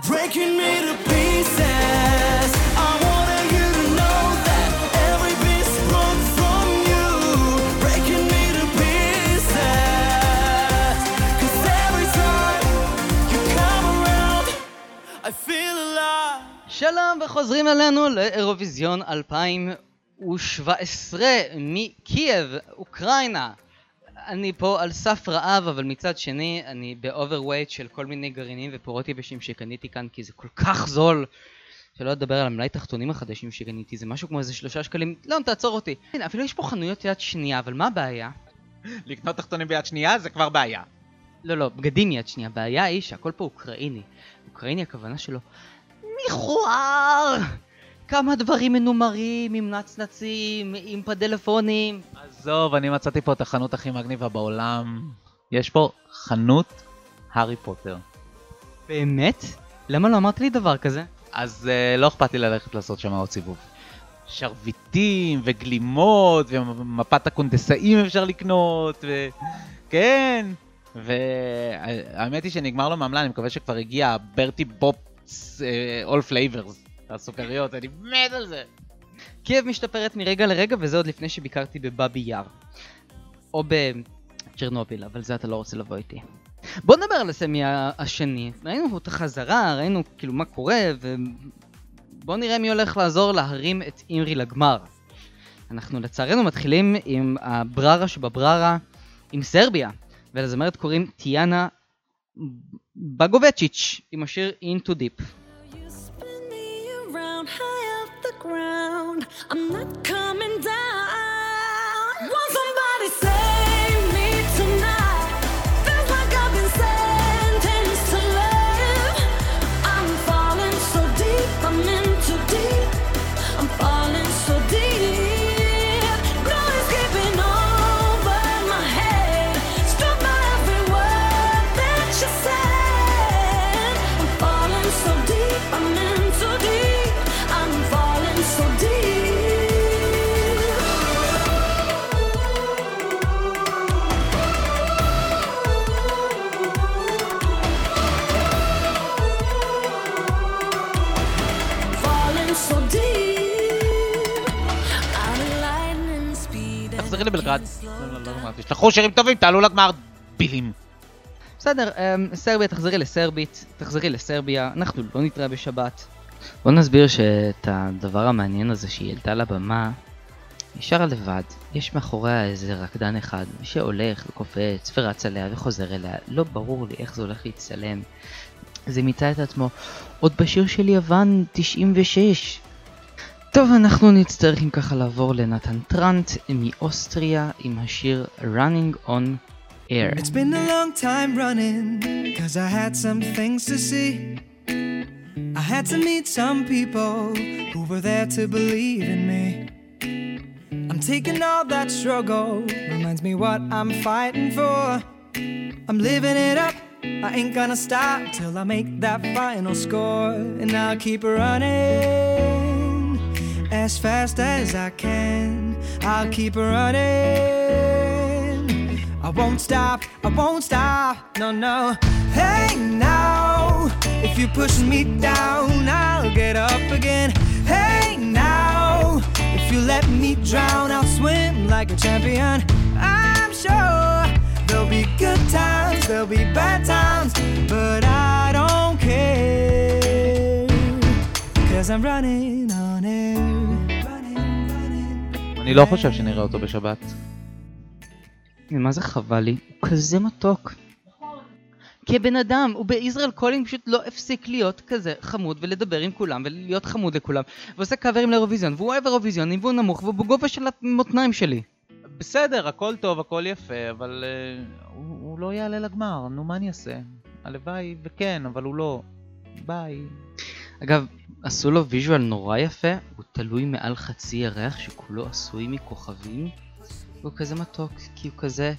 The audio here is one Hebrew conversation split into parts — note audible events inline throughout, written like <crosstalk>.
Breaking me to pieces. I wanted you to know that every piece broke from you. Breaking me to pieces. Cause every time you come around, I feel alive. שלום וחוזרים אלינו לאירוויזיון 2017 מקייב, אוקראינה. אני פה על סף רעב, אבל מצד שני אני ב overweight של כל מיני גרעינים ופירות יבשים שקניתי כאן כי זה כל כך זול. שלא לדבר על המלאי תחתונים החדשים שקניתי, זה משהו כמו איזה שלושה שקלים. לא, תעצור אותי. הנה, אפילו יש פה חנויות יד שנייה, אבל מה הבעיה? <laughs> לקנות תחתונים ביד שנייה זה כבר בעיה. לא, לא, בגדים יד שנייה. הבעיה היא שהכל פה אוקראיני. אוקראיני הכוונה שלו מכוער! כמה דברים מנומרים, עם נצנצים, עם פדלפונים. עזוב, אני מצאתי פה את החנות הכי מגניבה בעולם. יש פה חנות הארי פוטר. באמת? למה לא אמרת לי דבר כזה? אז uh, לא אכפת לי ללכת לעשות שם עוד סיבוב. שרביטים וגלימות ומפת הקונדסאים אפשר לקנות ו... כן. והאמת היא שנגמר לו מעמלה, אני מקווה שכבר הגיע Bertie Bott's All Flavors. הסוכריות, אני מת על זה. קייב משתפרת מרגע לרגע, וזה עוד לפני שביקרתי בבאבי יאר. או בצ'רנוביל, אבל זה אתה לא רוצה לבוא איתי. בוא נדבר על הסמי השני. ראינו את החזרה, ראינו כאילו מה קורה, ובוא נראה מי הולך לעזור להרים את אימרי לגמר. אנחנו לצערנו מתחילים עם הבררה שבבררה, עם סרביה, ולזמרת קוראים טיאנה בגובצ'יץ', עם השיר Into Deep. High off the ground. I'm not coming תחזרי לבלגרד. תשלחו שירים טובים, תעלו לגמר. בילים. בסדר, אמ, סרביה תחזרי לסרבית, תחזרי לסרביה, אנחנו לא נתראה בשבת. בוא נסביר שאת הדבר המעניין הזה שהיא העלתה לבמה, היא שרה לבד. יש מאחוריה איזה רקדן אחד שהולך וקופץ ורץ עליה וחוזר אליה, לא ברור לי איך זה הולך להצטלם. זה מיצה את עצמו עוד בשיר של יוון 96. טוב, אנחנו נצטרך אם ככה לעבור לנתן טרנט מאוסטריה עם השיר Running on Air. It's been a long time running, cause I had some things to see. I had to meet some people who were there to believe in me. I'm taking all that struggle, reminds me what I'm fighting for. I'm living it up, I ain't gonna stop till I make that final score. And I'll keep running as fast as I can. I'll keep running. I won't stop, I won't stop, no, no. Hey, now, if you push me down, I'll get up again. Hey, now, if you let me drown, I'll swim like a champion. I'm sure there'll be good times, there'll be bad times, but I don't care. Cause I'm running on air. אני לא חושב שנראה אותו בשבת. מה זה חבל לי? הוא כזה מתוק. כבן אדם, הוא ב Israel Calling פשוט לא הפסיק להיות כזה חמוד ולדבר עם כולם ולהיות חמוד לכולם ועושה קאברים לאירוויזיון והוא אוהב אירוויזיונים והוא נמוך והוא בגובה של המותניים שלי בסדר, הכל טוב, הכל יפה, אבל uh, הוא, הוא לא יעלה לגמר, נו מה אני אעשה? הלוואי וכן, אבל הוא לא. ביי. אגב, עשו לו visual נורא יפה, הוא תלוי מעל חצי ירח שכולו עשוי מכוכבים והוא כזה מתוק כי הוא כזה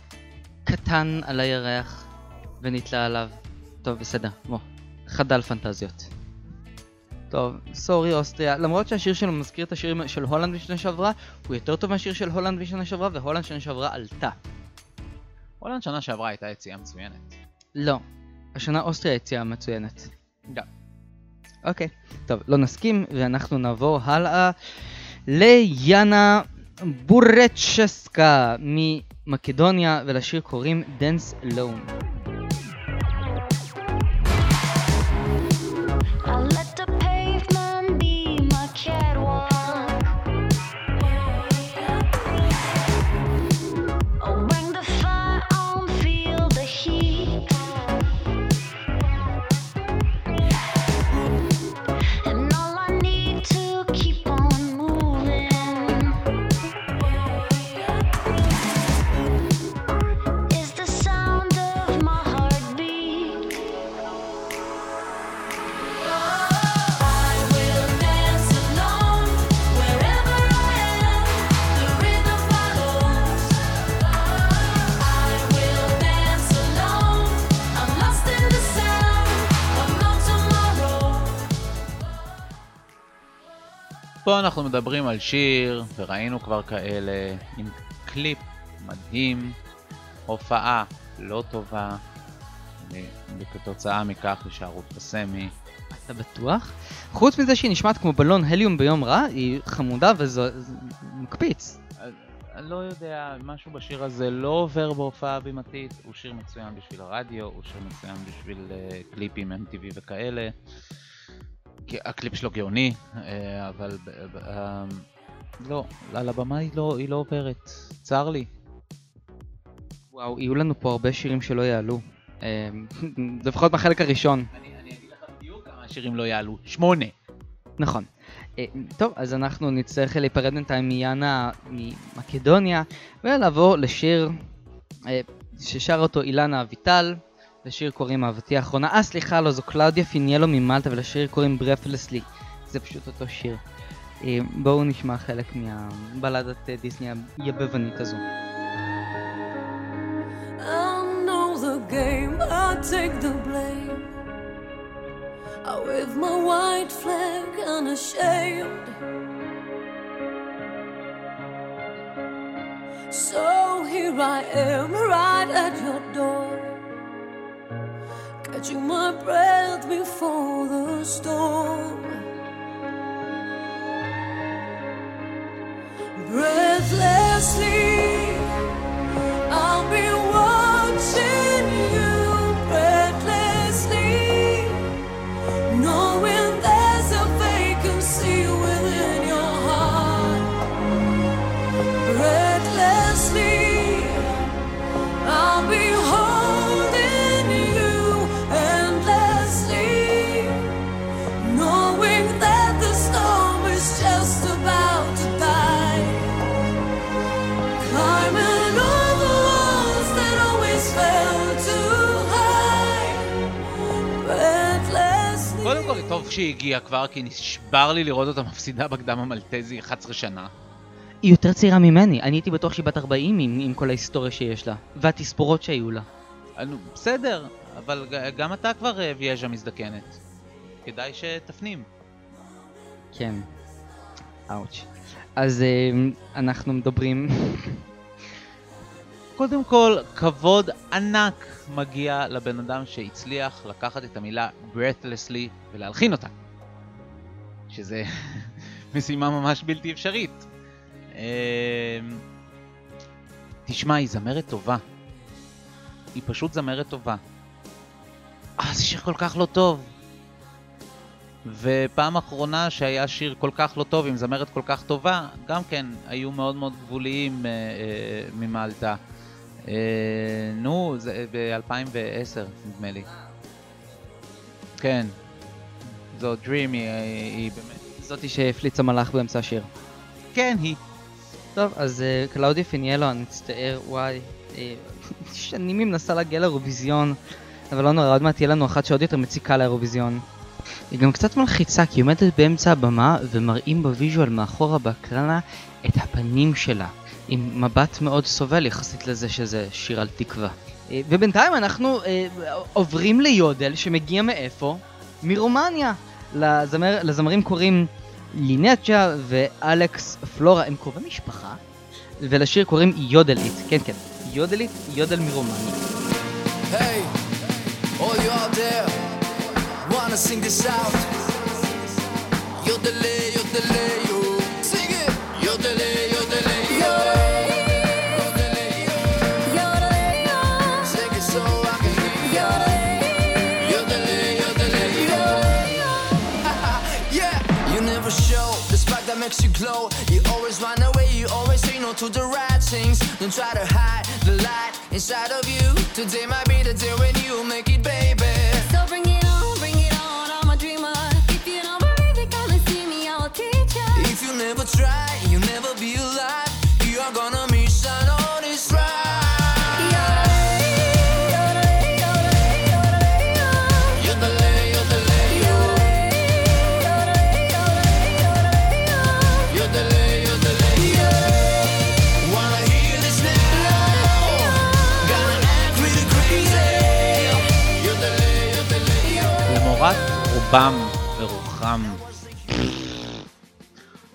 קטן על הירח ונתלה עליו. טוב, בסדר, בוא, חדל פנטזיות. טוב, sorry אוסטריה, למרות שהשיר שלו מזכיר את השיר של הולנד בשנה שעברה, הוא יותר טוב מהשיר של הולנד בשנה שעברה, והולנד שנה שעברה עלתה. הולנד שנה שעברה הייתה יציאה מצוינת. לא, השנה אוסטריה יציאה מצוינת. גם. אוקיי, טוב, לא נסכים, ואנחנו נעבור הלאה ליאנה בורצ'סקה ממקדוניה, ולשיר קוראים Dance Alone. פה אנחנו מדברים על שיר, וראינו כבר כאלה, עם קליפ מדהים, הופעה לא טובה, וכתוצאה מכך הישארות בסמי. אתה בטוח? חוץ מזה שהיא נשמעת כמו בלון הליום ביום רע, היא חמודה וזה זה מקפיץ. אני לא יודע, משהו בשיר הזה לא עובר בהופעה בימתית, הוא שיר מצוין בשביל הרדיו, הוא שיר מצוין בשביל uh, קליפים MTV וכאלה. הקליפ שלו גאוני, אה, אבל ב- אה, לא, על הבמה היא לא, היא לא עוברת, צר לי. וואו, יהיו לנו פה הרבה שירים שלא יעלו. אה, <laughs> לפחות בחלק הראשון. אני, אני אגיד לך בדיוק כמה שירים לא יעלו, שמונה. נכון. אה, טוב, אז אנחנו נצטרך להיפרד בינתיים מיאנה ממקדוניה, ולעבור לשיר אה, ששר אותו אילנה אביטל, לשיר קוראים אהבתי האחרונה. אה, סליחה, לא, זו קלאודיה פיניאלו ממלטה, ולשיר קוראים ברפלסלי. זה פשוט אותו שיר. אה, בואו נשמע חלק מהבלדת אה, דיסני היבבנית הזו. Game, I take the blame. I my white flag. So here I am, right at your door. Catching my breath before the storm. Breathlessly. טוב שהיא הגיעה כבר, כי נשבר לי לראות אותה מפסידה בקדם המלטזי 11 שנה. היא יותר צעירה ממני, אני הייתי בטוח שהיא בת 40 עם, עם כל ההיסטוריה שיש לה, והתספורות שהיו לה. נו, בסדר, אבל גם אתה כבר אה, ויאז'ה מזדקנת. כדאי שתפנים. כן. אאוץ'. אז אה, אנחנו מדברים... <laughs> קודם כל, כבוד ענק מגיע לבן אדם שהצליח לקחת את המילה breathlessly ולהלחין אותה. שזה <laughs> משימה ממש בלתי אפשרית. אמ, תשמע, היא זמרת טובה. היא פשוט זמרת טובה. אה, זה שיר כל כך לא טוב. ופעם אחרונה שהיה שיר כל כך לא טוב עם זמרת כל כך טובה, גם כן היו מאוד מאוד גבוליים אה, אה, ממלטה. אה, נו, זה ב-2010 נדמה לי. כן. זו dreamy, היא, היא באמת... זאתי שהפליצה מלאך באמצע השיר. כן, היא. טוב, אז אה, קלאודיה פניאלו, אני מצטער, וואי. אה, <laughs> שנים היא מנסה להגיע לאירוויזיון, אבל לא נורא, עוד מעט תהיה לנו אחת שעוד יותר מציקה לאירוויזיון. היא גם קצת מלחיצה, כי היא עומדת באמצע הבמה ומראים ב visual מאחורה בהקרנה את הפנים שלה, עם מבט מאוד סובל יחסית לזה שזה שיר על תקווה. אה, ובינתיים אנחנו אה, עוברים ליודל שמגיע מאיפה? מרומניה. לזמר, לזמרים קוראים לינצ'ה ואלכס פלורה, הם קרובי משפחה, ולשיר קוראים יודלית, כן כן, יודלית, יודל מרומניה. Hey, all you out there, wanna sing this out? Yodele, yodele, makes you glow. You always run away, you always say no to the right things. Don't try to hide the light inside of you. Today might be the day when you make it, רובם ורוחם.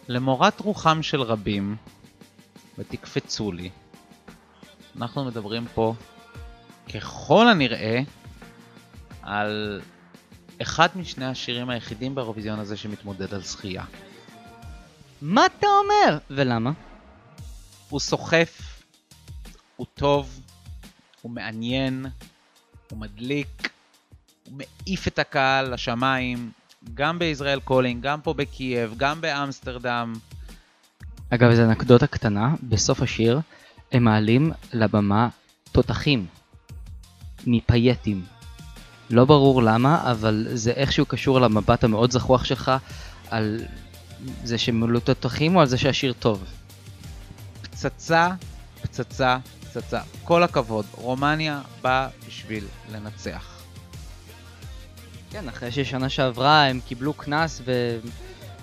למורת רוחם של רבים, ותקפצו לי, אנחנו מדברים פה, ככל הנראה, על אחד משני השירים היחידים באירוויזיון הזה שמתמודד על זכייה. מה אתה אומר? ולמה? הוא סוחף, הוא טוב, הוא מעניין, הוא מדליק, הוא מעיף את הקהל לשמיים, גם ב Israel Calling, גם פה בקייב, גם באמסטרדם. אגב, זו אנקדוטה קטנה, בסוף השיר הם מעלים לבמה תותחים מפייטים. לא ברור למה, אבל זה איכשהו קשור למבט המאוד זחוח שלך על זה שהם עלו תותחים או על זה שהשיר טוב. פצצה, פצצה, פצצה. כל הכבוד, רומניה באה בשביל לנצח. כן, אחרי ששנה שעברה הם קיבלו קנס ו...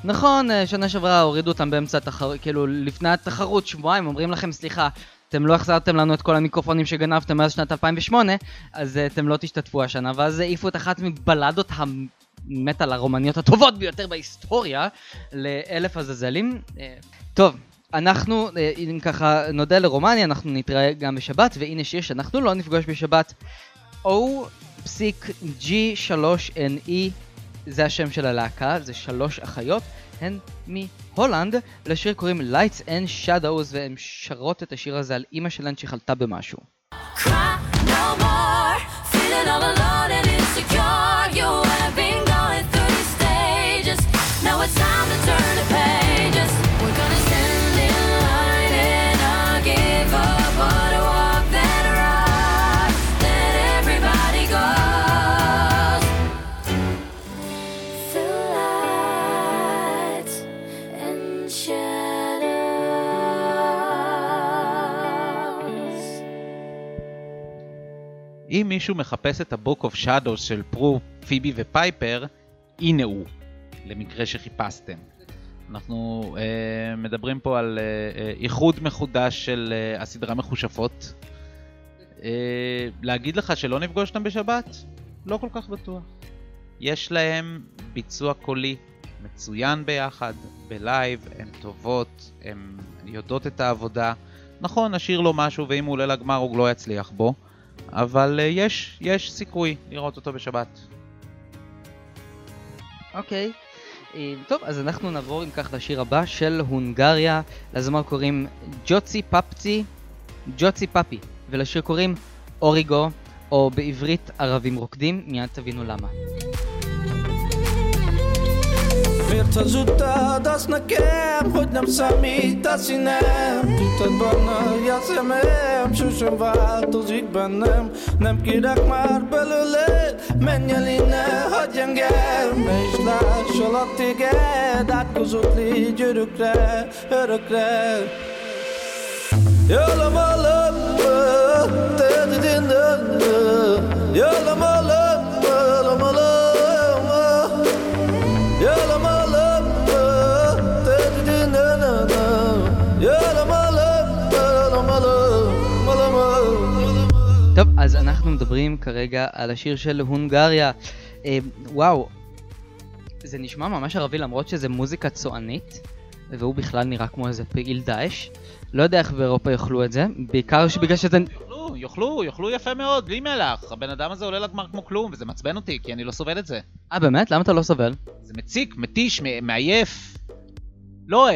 נכון, אה, שנה שעברה הורידו אותם באמצע התחרות, כאילו לפני התחרות, שבועיים, אומרים לכם סליחה, אתם לא החזרתם לנו את כל המיקרופונים שגנבתם מאז שנת 2008, אז אה, אתם לא תשתתפו השנה, ואז העיפו את אחת מבלדות המטאל הרומניות הטובות ביותר בהיסטוריה לאלף עזאזלים. אה, טוב, אנחנו, אם ככה נודה לרומניה, אנחנו נתראה גם בשבת, והנה שיר שאנחנו לא נפגוש בשבת. O-G3NE זה השם של הלהקה, זה שלוש אחיות, הן מהולנד, לשיר קוראים Lights and Shadows, והן שרות את השיר הזה על אימא שלהן שחלתה במשהו. Cry no more, feeling all alone אם מישהו מחפש את ה-Book of Shadows של פרו, פיבי ופייפר, הנה הוא, למקרה שחיפשתם. אנחנו אה, מדברים פה על אה, אה, איחוד מחודש של אה, הסדרה מכושפות. אה, להגיד לך שלא נפגוש אותם בשבת? לא כל כך בטוח. יש להם ביצוע קולי מצוין ביחד, בלייב, הן טובות, הן יודעות את העבודה. נכון, נשאיר לו משהו, ואם הוא עולה לגמר הוא לא יצליח בו, אבל אה, יש, יש סיכוי לראות אותו בשבת. אוקיי. אה, טוב, אז אנחנו נעבור אם כך לשיר הבא של הונגריה, לזמר קוראים ג'וצי פפצי, ג'וצי פאפי, ולשיר קוראים אוריגו, או בעברית ערבים רוקדים, מיד תבינו למה. Miért hazudtad azt nekem, hogy nem számítasz én nem. Tudatban nagy a szemem, sosem változik bennem. Nem kérek már belőle, menj el innen, hagyj engem. Ne is lássalak téged, átkozott légy örökre, örökre. Jól a malom, te Jól a malom. טוב, אז אנחנו מדברים כרגע על השיר של הונגריה. אה, וואו, זה נשמע ממש ערבי למרות שזה מוזיקה צוענית, והוא בכלל נראה כמו איזה פעיל דאעש. לא יודע איך באירופה יאכלו את זה, בעיקר בגלל שזה... יאכלו, יאכלו, יאכלו יפה מאוד, בלי מלח. הבן אדם הזה עולה לגמר כמו כלום, וזה מעצבן אותי, כי אני לא סובל את זה. אה באמת? למה אתה לא סובל? זה מציק, מתיש, מעייף. לא.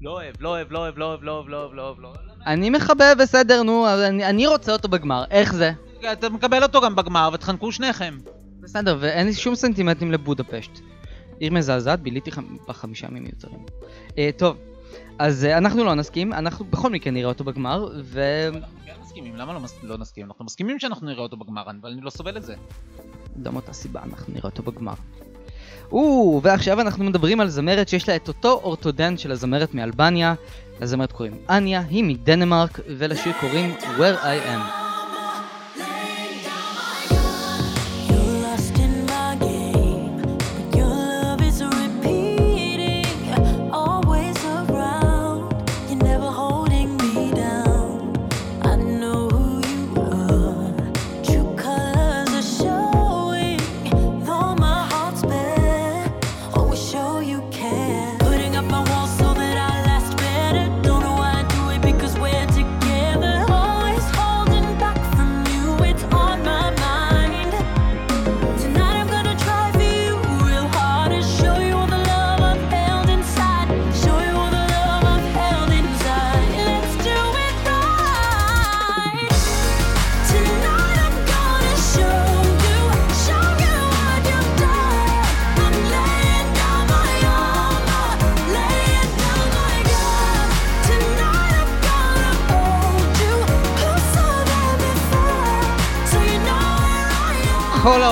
לא אוהב, לא אוהב, לא אוהב, לא אוהב, לא אוהב, לא אוהב, לא אוהב, לא אוהב. אני מחבב, בסדר, נו, אני, אני רוצה אותו בגמר, איך זה? אתה מקבל אותו גם בגמר ותחנקו שניכם. בסדר, ואין לי שום סנטימנטים לבודפשט. עיר מזעזעת, ביליתי חמ... בחמישה ימים מיותרים. אה, טוב, אז אה, אנחנו לא נסכים, אנחנו בכל מקרה נראה אותו בגמר, ו... כן מסכימים, למה לא, מס... לא נסכים? אנחנו מסכימים שאנחנו נראה אותו בגמר, אבל אני לא סובל את זה. לא מאותה סיבה, אנחנו נראה אותו בגמר. או, ועכשיו אנחנו מדברים על זמרת שיש לה את אותו אורתודנט של הזמרת מאלבניה. לזמרת קוראים אניה, היא מדנמרק, ולשיר קוראים Where I Am.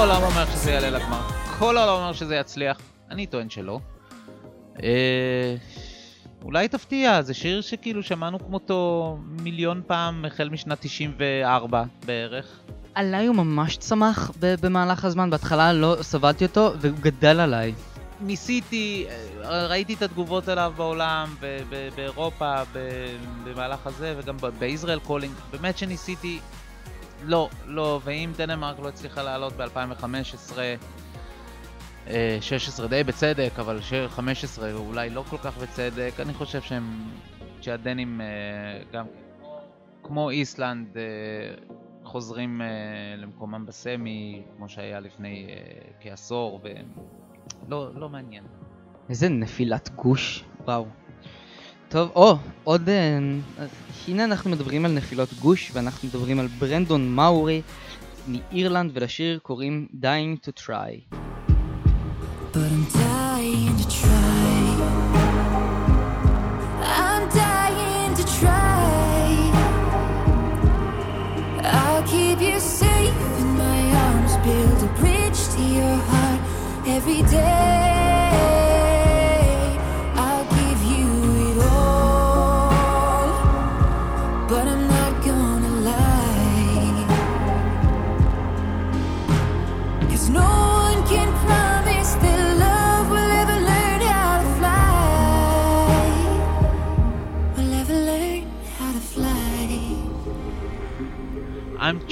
העולם אומר שזה יעלה לגמר. כל העולם אומר שזה יצליח. אני טוען שלא. אה... אולי תפתיע, זה שיר שכאילו שמענו כמותו מיליון פעם החל משנת 94 בערך. עליי הוא ממש צמח במהלך הזמן, בהתחלה לא סבלתי אותו, והוא גדל עליי. ניסיתי, אה, ראיתי את התגובות עליו בעולם, באירופה, במהלך הזה, וגם ב Israel Calling. באמת שניסיתי, לא, לא, ואם דנמרק לא הצליחה לעלות ב-2015, 16 די בצדק, אבל ש- 15 אולי לא כל כך בצדק, אני חושב שהם, שהדנים אה, גם כמו איסלנד אה, חוזרים אה, למקומם בסמי, כמו שהיה לפני אה, כעשור, והם לא, לא מעניין. איזה נפילת גוש, וואו. טוב, או, עוד... אה, הנה אנחנו מדברים על נפילות גוש, ואנחנו מדברים על ברנדון מאורי מאירלנד, ולשיר קוראים Dying to Try. But I'm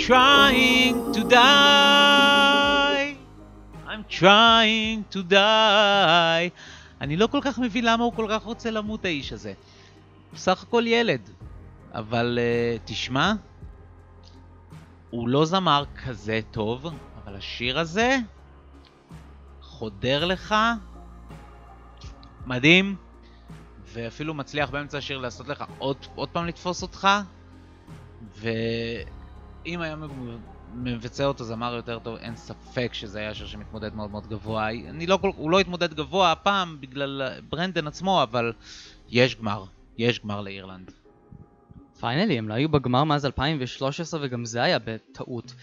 trying to die. I'm trying to die. אני לא כל כך מבין למה הוא כל כך רוצה למות האיש הזה. הוא סך הכל ילד. אבל uh, תשמע, הוא לא זמר כזה טוב, אבל השיר הזה חודר לך מדהים, ואפילו מצליח באמצע השיר לעשות לך עוד, עוד פעם לתפוס אותך, ואם היה מבצע אותו זמר יותר טוב, אין ספק שזה היה שיר שמתמודד מאוד מאוד גבוה. אני לא, הוא לא התמודד גבוה הפעם בגלל ברנדן עצמו, אבל יש גמר, יש גמר לאירלנד. פיינלי, הם לא היו בגמר מאז 2013 וגם זה היה בטעות.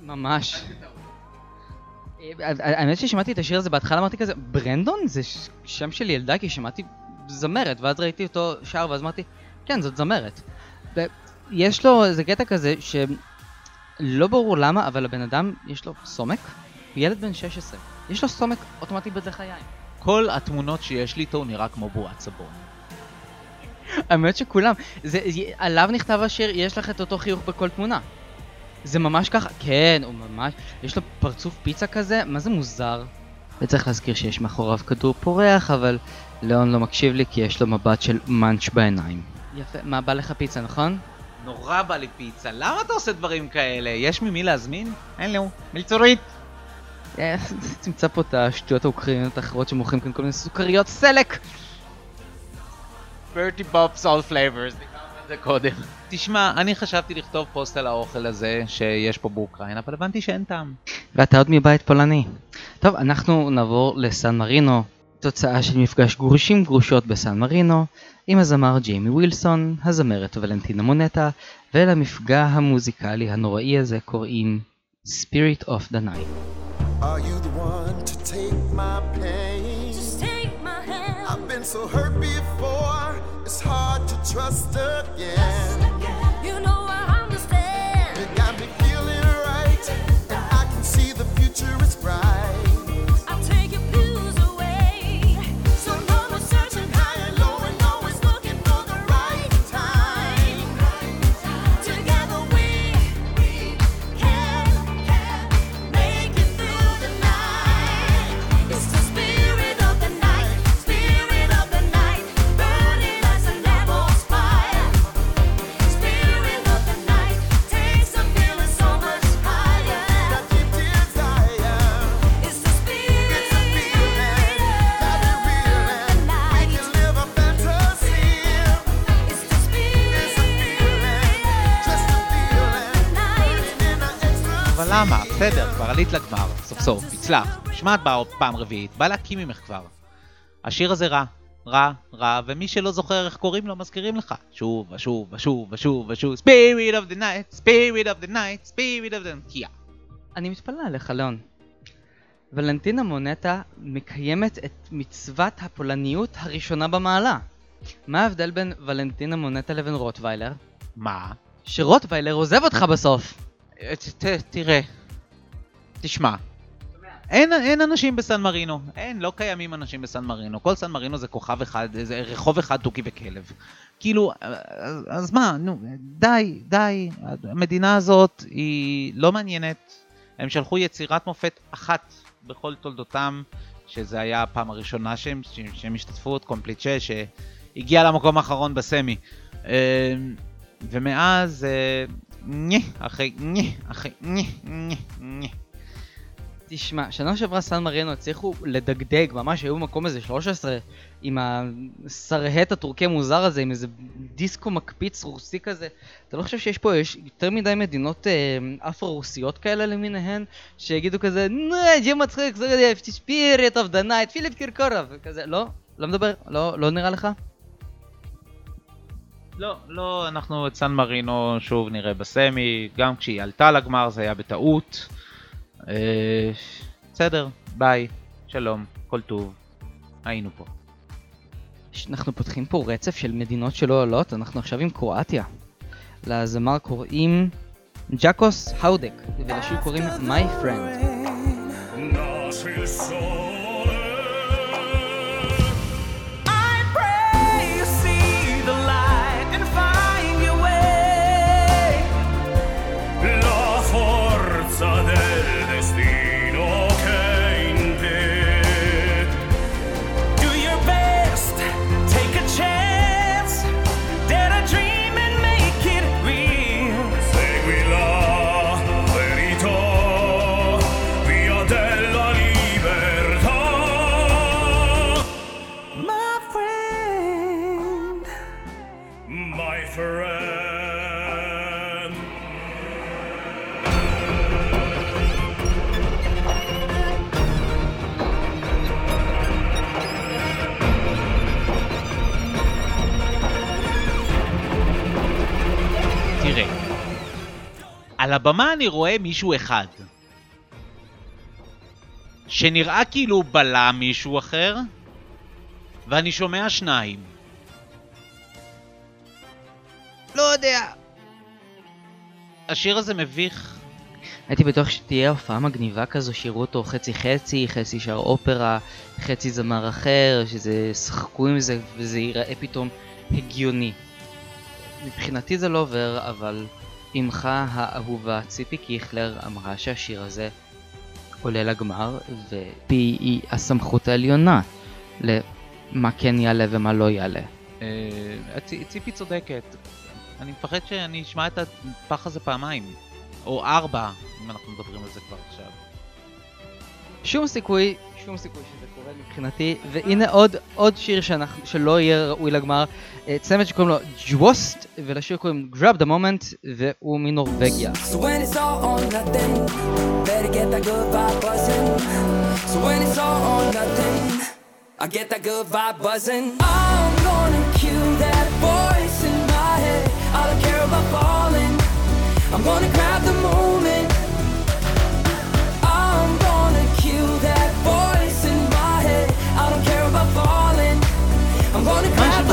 ממש. אה, האמת ששמעתי את השיר הזה בהתחלה אמרתי כזה, ברנדון? זה שם של ילדה כי שמעתי זמרת ואז ראיתי אותו שר ואז אמרתי, כן זאת זמרת. יש לו איזה קטע כזה שלא ברור למה אבל הבן אדם יש לו סומק, הוא ילד בן 16, יש לו סומק אוטומטי היין. כל התמונות שיש לי איתו הוא נראה כמו בועת סבון. האמת שכולם, זה, עליו נכתב השיר, יש לך את אותו חיוך בכל תמונה. זה ממש ככה, כן, הוא ממש, יש לו פרצוף פיצה כזה, מה זה מוזר. וצריך להזכיר שיש מאחוריו כדור פורח, אבל ליאון לא מקשיב לי כי יש לו מבט של munch בעיניים. יפה, מה בא לך פיצה, נכון? נורא בא לי פיצה, למה אתה עושה דברים כאלה? יש ממי להזמין? אין לו. מלצרית. אה, <laughs> תמצא פה את השטויות האוקראיניות האחרות שמוכרים כאן כל מיני סוכריות סלק! Bertie Bott's All Flavors, דיברנו על זה קודם. תשמע, אני חשבתי לכתוב פוסט על האוכל הזה שיש פה באוקראינה, אבל הבנתי שאין טעם. ואתה עוד מבית פולני. טוב, אנחנו נעבור לסן מרינו, תוצאה של מפגש גרושים גרושות בסן מרינו, עם הזמר ג'יימי ווילסון, הזמרת ולנטינה מונטה, ולמפגע המוזיקלי הנוראי הזה קוראים Spirit of the Night. Are you the one to take my pain? Just take my hand. I've been so hurt before, it's hard to trust again. למה? בסדר, כבר עלית לגמר, סוף סוף, הצלחת. שמע, את באה פעם רביעית, בא להקים ממך כבר. השיר הזה רע, רע, רע, ומי שלא זוכר איך קוראים לו, מזכירים לך. שוב, ושוב, ושוב, ושוב, ושוב, Spirit of the night, Spirit of the night, Spirit of the... יא. אני מתפלא עליך, ליאון. ולנטינה מונטה מקיימת את מצוות הפולניות הראשונה במעלה. מה ההבדל בין ולנטינה מונטה לבין רוטוויילר? מה? שרוטוויילר עוזב אותך בסוף. אה, ת- תראה, תשמע, אין, אין אנשים בסן מרינו, אין, לא קיימים אנשים בסן מרינו, כל סן מרינו זה כוכב אחד, זה רחוב אחד תוכי וכלב. כאילו, אז, אז מה, נו, די, די, המדינה הזאת היא לא מעניינת, הם שלחו יצירת מופת אחת בכל תולדותם, שזה היה הפעם הראשונה שהם, שהם השתתפו, את קומפליט 6, שהגיע למקום האחרון ב semi. אה, ומאז, אה, נה, אחרי נה, אחרי נה, נה, נה. תשמע, שנה שעברה סן מרינו הצליחו לדגדג, ממש היו במקום איזה 13 עם הסרהט הטורקי המוזר הזה, עם איזה דיסקו מקפיץ רוסי כזה. אתה לא חושב שיש פה יש יותר מדי מדינות אה, פרו-רוסיות כאלה למיניהן, שיגידו כזה, נה, זה מצחיק, זה Spirit of the Night, פיליפ קירקורוב, כזה, לא? לא מדבר? לא, לא נראה לך? לא, לא, אנחנו את סן מרינו שוב נראה בסמי, גם כשהיא עלתה לגמר זה היה בטעות. אה, בסדר, ביי, שלום, כל טוב, היינו פה. אנחנו פותחים פה רצף של מדינות שלא עולות, אנחנו עכשיו עם קרואטיה. לזמר קוראים ג'קוס האודק, ולשיר קוראים My Friend. על הבמה אני רואה מישהו אחד, שנראה כאילו בלם מישהו אחר, ואני שומע שניים. לא יודע. השיר הזה מביך. הייתי בטוח שתהיה הופעה מגניבה כזו, שיראו אותו חצי חצי, חצי שר אופרה, חצי זמר אחר, שזה ישחקו עם זה וזה ייראה פתאום הגיוני. מבחינתי זה לא עובר, אבל אמך האהובה ציפי קיכלר אמרה שהשיר הזה עולה לגמר, ופי היא הסמכות העליונה למה כן יעלה ומה לא יעלה. אה, ציפי צודקת. אני מפחד שאני אשמע את הפח הזה פעמיים. או ארבע, אם אנחנו מדברים על זה כבר עכשיו. שום סיכוי, שום סיכוי שזה קורה מבחינתי, והנה עוד, עוד שיר שאנחנו, שלא יהיה ראוי לגמר, אה, צמד שקוראים לו ג'ווסט, ולשיר קוראים גראב דה מומנט, והוא מנורבגיה. I'm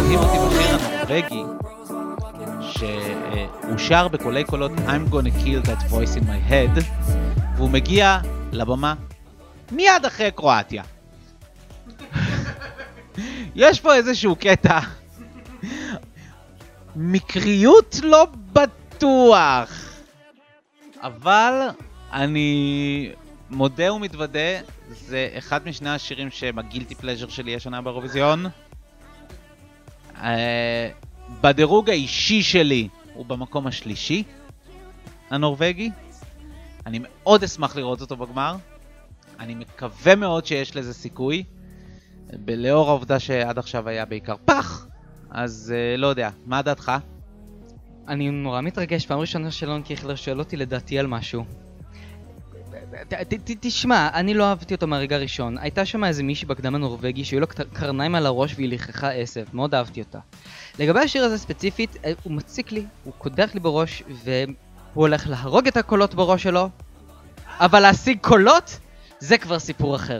שמדהים אותי בשיר. הנורבגי, שהוא שר בקולי קולות I'm gonna kill that voice in my head, והוא מגיע לבמה מיד אחרי קרואטיה. יש פה איזשהו קטע. מקריות לא בטוח. אבל אני מודה ומתוודה, זה אחד משני השירים שהם הגילטי פלז'ר שלי השנה באירוויזיון. אה, בדירוג האישי שלי הוא במקום השלישי, הנורבגי. אני מאוד אשמח לראות אותו בגמר. אני מקווה מאוד שיש לזה סיכוי. לאור העובדה שעד עכשיו היה בעיקר פח, אז אה, לא יודע, מה דעתך? אני נורא מתרגש, פעם ראשונה שלון קיכלר שואל אותי לדעתי על משהו. ת- ת- ת- תשמע, אני לא אהבתי אותו מהרגע הראשון. הייתה שם איזה מישהי בקדם הנורבגי שהיו לו קרניים על הראש והיא ליככה עשב, מאוד אהבתי אותה. לגבי השיר הזה ספציפית, אה, הוא מציק לי, הוא קודח לי בראש, והוא הולך להרוג את הקולות בראש שלו, אבל להשיג קולות, זה כבר סיפור אחר.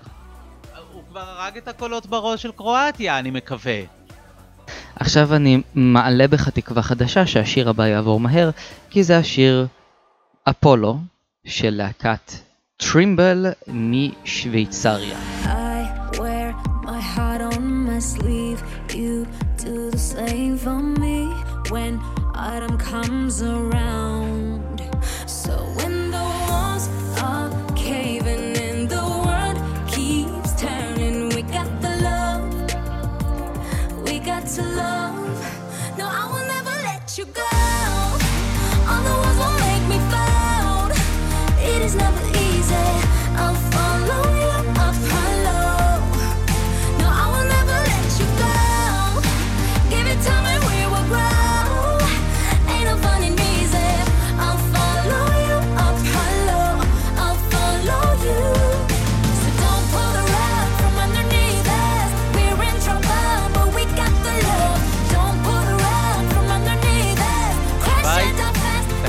הוא כבר הרג את הקולות בראש של קרואטיה, אני מקווה. עכשיו אני מעלה בך תקווה חדשה שהשיר הבא יעבור מהר, כי זה השיר אפולו של להקת טרימבל משוויצריה. I wear my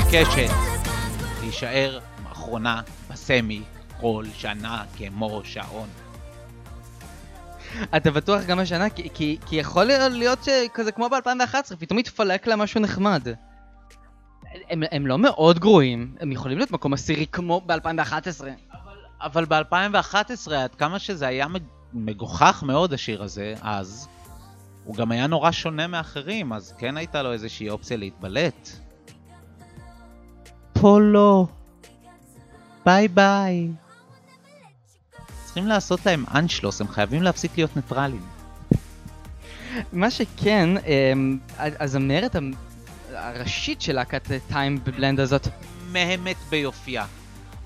מתעקשת להישאר אחרונה בסמי כל שנה כמו שעון. אתה בטוח גם השנה? כי, כי, כי יכול להיות שכזה כמו ב-2011, פתאום יתפלק לה משהו נחמד. הם, הם לא מאוד גרועים, הם יכולים להיות מקום עשירי כמו ב-2011. אבל ב-2011, עד כמה שזה היה מג- מגוחך מאוד השיר הזה, אז, הוא גם היה נורא שונה מאחרים, אז כן הייתה לו איזושהי אופציה להתבלט. לא. ביי ביי. צריכים לעשות להם אנשלוס, הם חייבים להפסיק להיות ניטרלים. מה שכן, אמ, הזמרת הראשית של להקת טיים בלנד הזאת, מהמת ביופייה.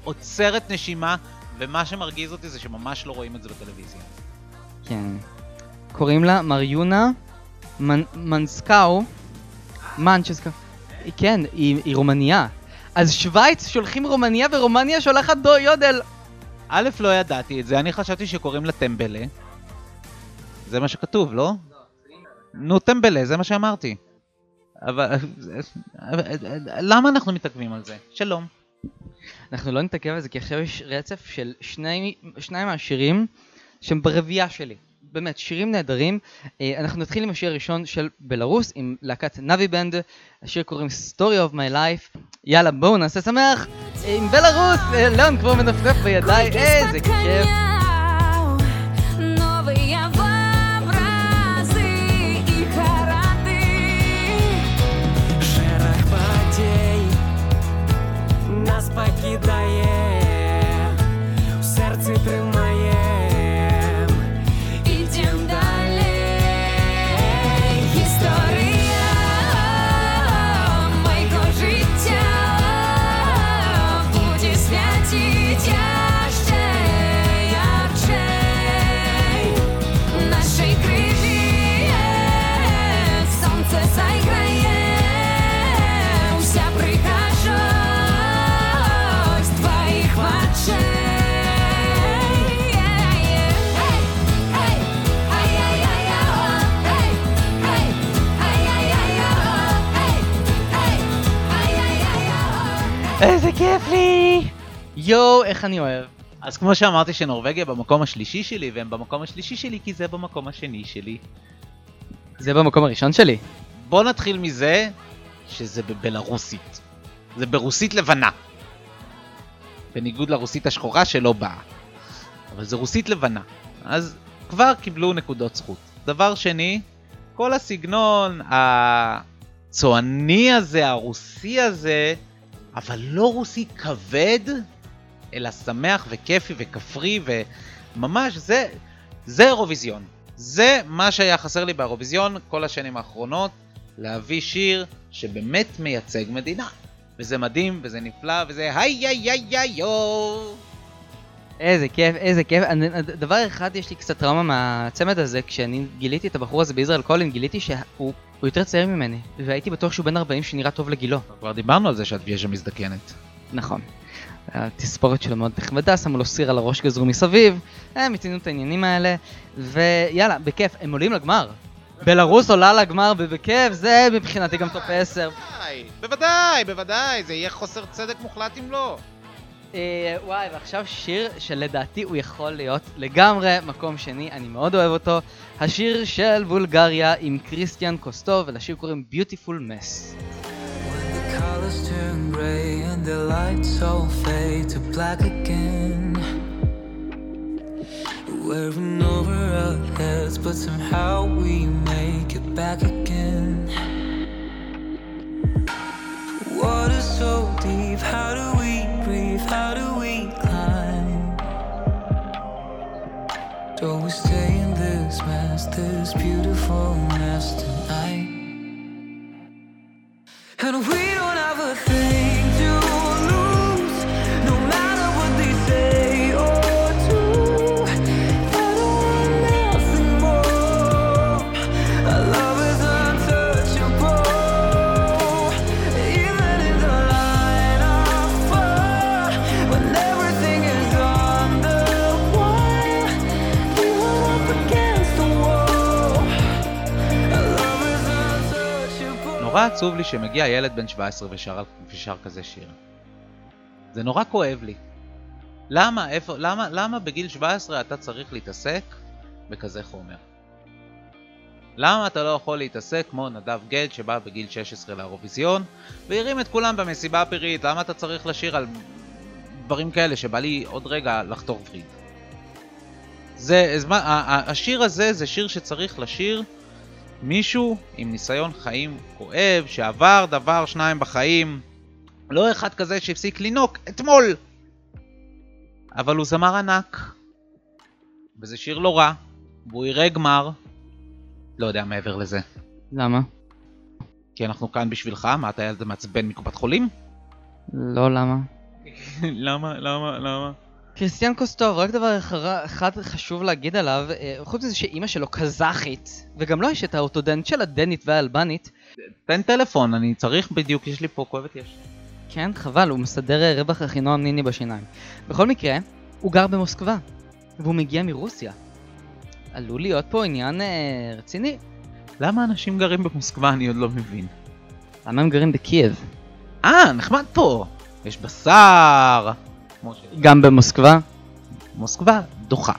עוצרת נשימה, ומה שמרגיז אותי זה שממש לא רואים את זה בטלוויזיה. כן, קוראים לה מריונה מנ- מנסקאו, מנצ'סקאו, כן, היא, היא רומניה. אז שווייץ שולחים רומניה ורומניה שולחת דו יודל. א', לא ידעתי את זה, אני חשבתי שקוראים לה טמבלה. זה מה שכתוב, לא? נו, טמבלה, זה מה שאמרתי. אבל... למה אנחנו מתעכבים על זה? שלום. אנחנו לא נתעכב על זה כי עכשיו יש רצף של שני, שניים מהשירים שהם ברבייה שלי. באמת, שירים נהדרים. אה, אנחנו נתחיל עם השיר הראשון של בלרוס עם להקת נאבי בנד. השיר קוראים Story of My Life. יאללה, בואו נעשה שמח עם בלרוס. אה, ליאון כבר מנפנף בידיי, איזה כיף. איך אני אוהב. אז כמו שאמרתי שנורבגיה במקום השלישי שלי, והם במקום השלישי שלי כי זה במקום השני שלי. זה במקום הראשון שלי. בוא נתחיל מזה שזה בבלארוסית. זה ברוסית לבנה. בניגוד לרוסית השחורה שלא באה. אבל זה רוסית לבנה. אז כבר קיבלו נקודות זכות. דבר שני, כל הסגנון הצועני הזה, הרוסי הזה, אבל לא רוסי כבד, אלא שמח וכיפי וכפרי וממש זה, זה אירוויזיון. זה מה שהיה חסר לי באירוויזיון כל השנים האחרונות, להביא שיר שבאמת מייצג מדינה. וזה מדהים, וזה נפלא, וזה היי היי היי היי יו. איזה כיף, איזה כיף. אני, דבר אחד, יש לי קצת טראומה מהצמד הזה, כשאני גיליתי את הבחור הזה ביזרעאל קולין, גיליתי שהוא הוא יותר צעיר ממני, והייתי בטוח שהוא בן 40 שנראה טוב לגילו. כבר דיברנו על זה שהדבייז'ה מזדקנת. נכון. התספורת שלו מאוד נחמדה, שמו לו סיר על הראש גזרו מסביב, הם הצינו את העניינים האלה, ויאללה, בכיף, הם עולים לגמר. בלרוס עולה לגמר, ובכיף, זה מבחינתי גם top 10. בוודאי, בוודאי, בוודאי, זה יהיה חוסר צדק מוחלט אם לא. אה, וואי, ועכשיו שיר שלדעתי הוא יכול להיות לגמרי מקום שני, אני מאוד אוהב אותו. השיר של בולגריה עם קריסטיאן קוסטוב, ולשיר קוראים Beautiful Mess. Colors turn gray and the lights all fade to black again. Wearing over our heads, but somehow we make it back again. Water so deep, how do we breathe? How do we climb? Don't we stay in this mess, this beautiful mess tonight? And we don't have a thing נורא עצוב לי שמגיע ילד בן 17 ושר, ושר כזה שיר. זה נורא כואב לי. למה, איפה, למה, למה בגיל 17 אתה צריך להתעסק בכזה חומר? למה אתה לא יכול להתעסק כמו נדב גד שבא בגיל 16 לאירוויזיון והרים את כולם במסיבה הפירית? למה אתה צריך לשיר על דברים כאלה שבא לי עוד רגע לחתור וריד? זה, זמן, ה- ה- השיר הזה זה שיר שצריך לשיר מישהו עם ניסיון חיים כואב, שעבר דבר שניים בחיים, לא אחד כזה שהפסיק לינוק אתמול. אבל הוא זמר ענק, וזה שיר לא רע, והוא יראה גמר. לא יודע מעבר לזה. למה? כי אנחנו כאן בשבילך, מה אתה ילד מעצבן מקופת חולים? לא למה. <laughs> למה, למה, למה? קריסטיאן קוסטוב, רק דבר אחד חשוב להגיד עליו, אה, חוץ מזה שאימא שלו קזחית, וגם לו יש את האורתודנט של הדנית והאלבנית, תן טלפון, אני צריך בדיוק, יש לי פה כואבת יש. כן, חבל, הוא מסדר אה, רווח אחינועם ניני בשיניים. בכל מקרה, הוא גר במוסקבה, והוא מגיע מרוסיה. עלול להיות פה עניין אה, רציני. למה אנשים גרים במוסקבה אני עוד לא מבין. למה הם גרים בקייב? אה, נחמד פה. יש בשר. גם במוסקבה? מוסקבה דוחה.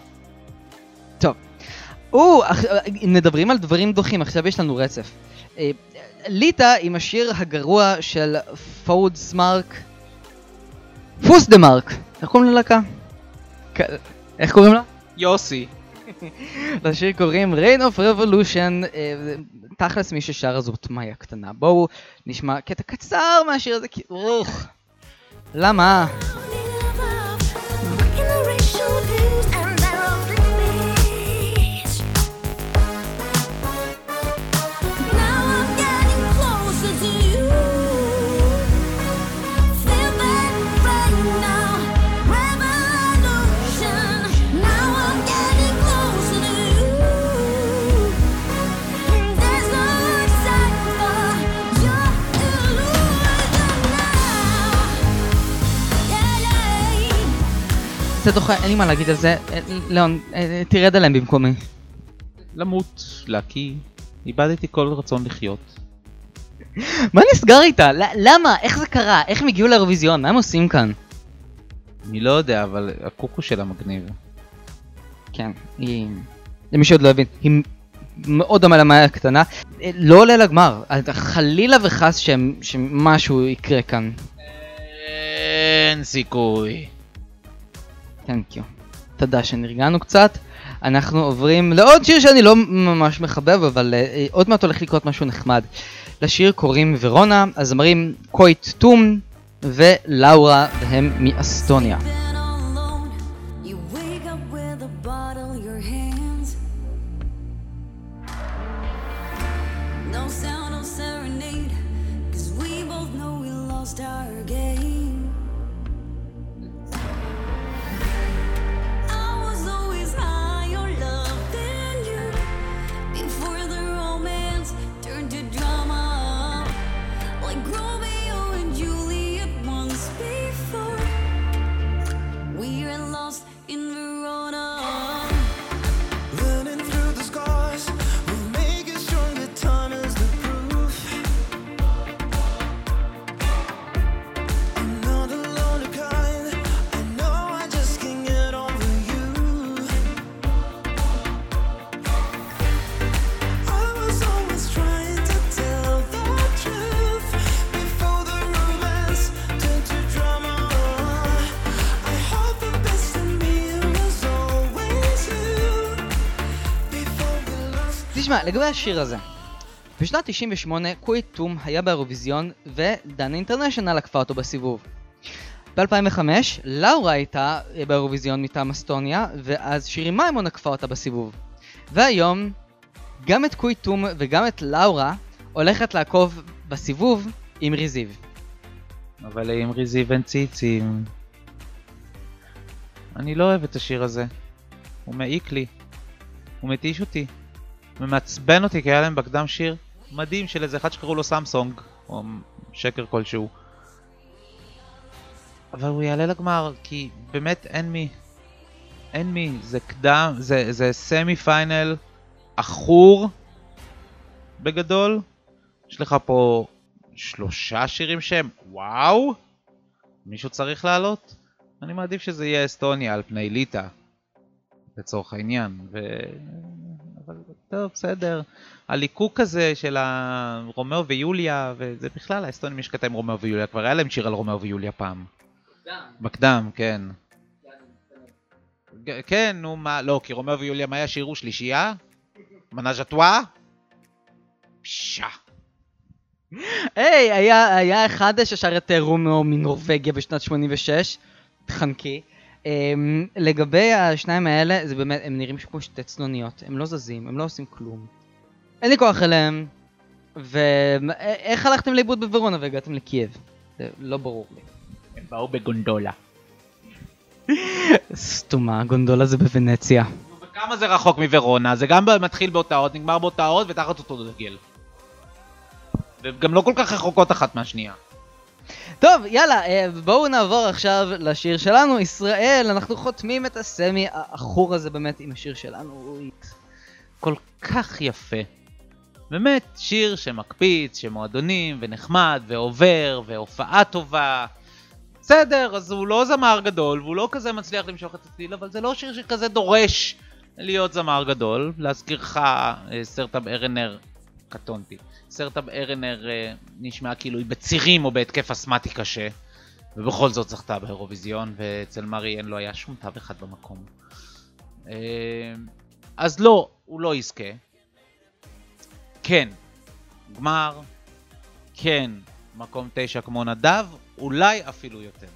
או, אח- אם מדברים על דברים דוחים, עכשיו יש לנו רצף. אה, ליטא עם השיר הגרוע של פוד סמארק. פוס דה מרק. איך קוראים ללהקה? איך קוראים לה? יוסי. <laughs> לשיר קוראים Rain of Revolution, אה, תכלס מי ששר זאת מאיה קטנה. בואו נשמע קטע קצר מהשיר הזה, כי... אוח. למה? זה דוחה, אין לי מה להגיד על זה. אה, ליאון, אה, תרד עליהם במקומי. למות, להקיא. איבדתי כל רצון לחיות. מה נסגר איתה? למה? איך זה קרה? איך הם הגיעו לאירוויזיון? מה הם עושים כאן? אני לא יודע, אבל הקוקו שלה מגניב. כן, היא... למי שעוד לא הבין, היא מאוד דומה למאיה הקטנה. אה, לא עולה לגמר, חלילה וחס שמשהו יקרה כאן. אין סיכוי. תנקיו. תודה שנרגענו קצת. אנחנו עוברים לעוד שיר שאני לא ממש מחבב, אבל uh, עוד מעט הולך לקרות משהו נחמד. לשיר קוראים ורונה, הזמרים קויט טום ולאורה, והם מאסטוניה. לגבי השיר הזה. בשנת 98 קוויט טום היה באירוויזיון ודנה אינטרנשיונל עקפה אותו בסיבוב. ב-2005 לאורה הייתה אה, באירוויזיון מטעם אסטוניה ואז שירי מימון עקפה אותה בסיבוב. והיום גם את קוויט טום וגם את לאורה הולכת לעקוף בסיבוב אימרי זיב. אבל אימרי זיב אין ציצים. אני לא אוהב את השיר הזה. הוא מעיק לי. הוא מתיש אותי. הוא מעצבן אותי כי היה להם בקדם שיר מדהים של איזה אחד שקראו לו סמסונג, או שקר כלשהו. אבל הוא יעלה לגמר, כי באמת אין מי. אין מי. זה קדם, זה, זה semi final עכור בגדול. יש לך פה שלושה שירים שהם וואו? מישהו צריך לעלות? אני מעדיף שזה יהיה אסטוניה על פני ליטא, לצורך העניין. ו... טוב, בסדר. הליקוק הזה של הרומאו ויוליה, וזה בכלל, האסטונים יש קטע עם רומאו ויוליה, כבר היה להם שיר על רומאו ויוליה פעם. בקדם, כן. ג- כן, נו מה, לא, כי רומאו ויוליה, מה היה שירו שלישייה? ménage à trois? היי, היה, אחד ששר את רומאו מנורבגיה בשנת 86, חנקי. אממ, לגבי השניים האלה, זה באמת, הם נראים כמו שתי צנוניות, הם לא זזים, הם לא עושים כלום. אין לי כוח אליהם, ואיך הלכתם לאיבוד בוורונה והגעתם לקייב? זה לא ברור לי. הם באו בגונדולה. סתומה, גונדולה זה בוונציה. וכמה זה רחוק מוורונה? זה גם מתחיל באותה אות, נגמר באותה אות ותחת אותו דגל. וגם לא כל כך רחוקות אחת מהשנייה. טוב, יאללה, אה, בואו נעבור עכשיו לשיר שלנו, ישראל, אנחנו חותמים את הסמי העכור הזה באמת עם השיר שלנו. כל כך יפה. באמת, שיר שמקפיץ, שמועדונים, ונחמד, ועובר, והופעה טובה. בסדר, אז הוא לא זמר גדול, והוא לא כזה מצליח למשוך את הצליל, אבל זה לא שיר שכזה דורש להיות זמר גדול. להזכירך, אה, סרטאב ארנר, קטונתי. סרטאב ארנר אה, נשמע כאילו היא בצירים או בהתקף אסמטי קשה, ובכל זאת זכתה באירוויזיון, ואצל מריאן לא היה שום תו אחד במקום. אה, אז לא, הוא לא יזכה. כן, גמר, כן, מקום תשע כמו נדב, אולי אפילו יותר.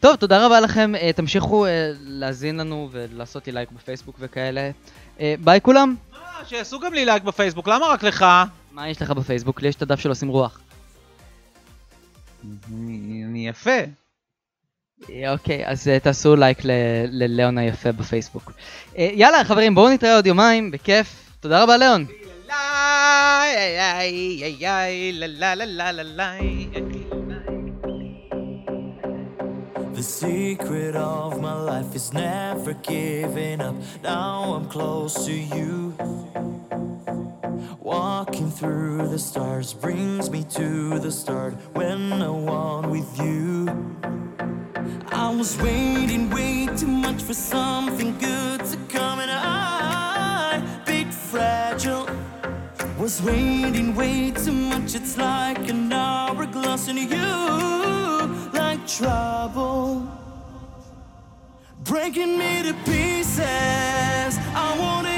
טוב, תודה רבה לכם, אה, תמשיכו להאזין לנו ולעשות לי לייק בפייסבוק וכאלה. ביי כולם. אה, שיעשו גם לי לייק בפייסבוק, למה רק לך? מה יש לך בפייסבוק? לי יש את הדף של עושים רוח. אני יפה. אה, אוקיי, אז אה, תעשו לייק ל- לליאון היפה בפייסבוק. אה, יאללה, חברים, בואו נתראה עוד יומיים, בכיף. תודה רבה, ליאון. The secret of my life is never giving up. Now I'm close to you. Walking through the stars brings me to the start when I want with you. I was waiting way too much for something good to come, and I, bit fragile, was waiting way too much. It's like an hourglass and you trouble, breaking me to pieces. I want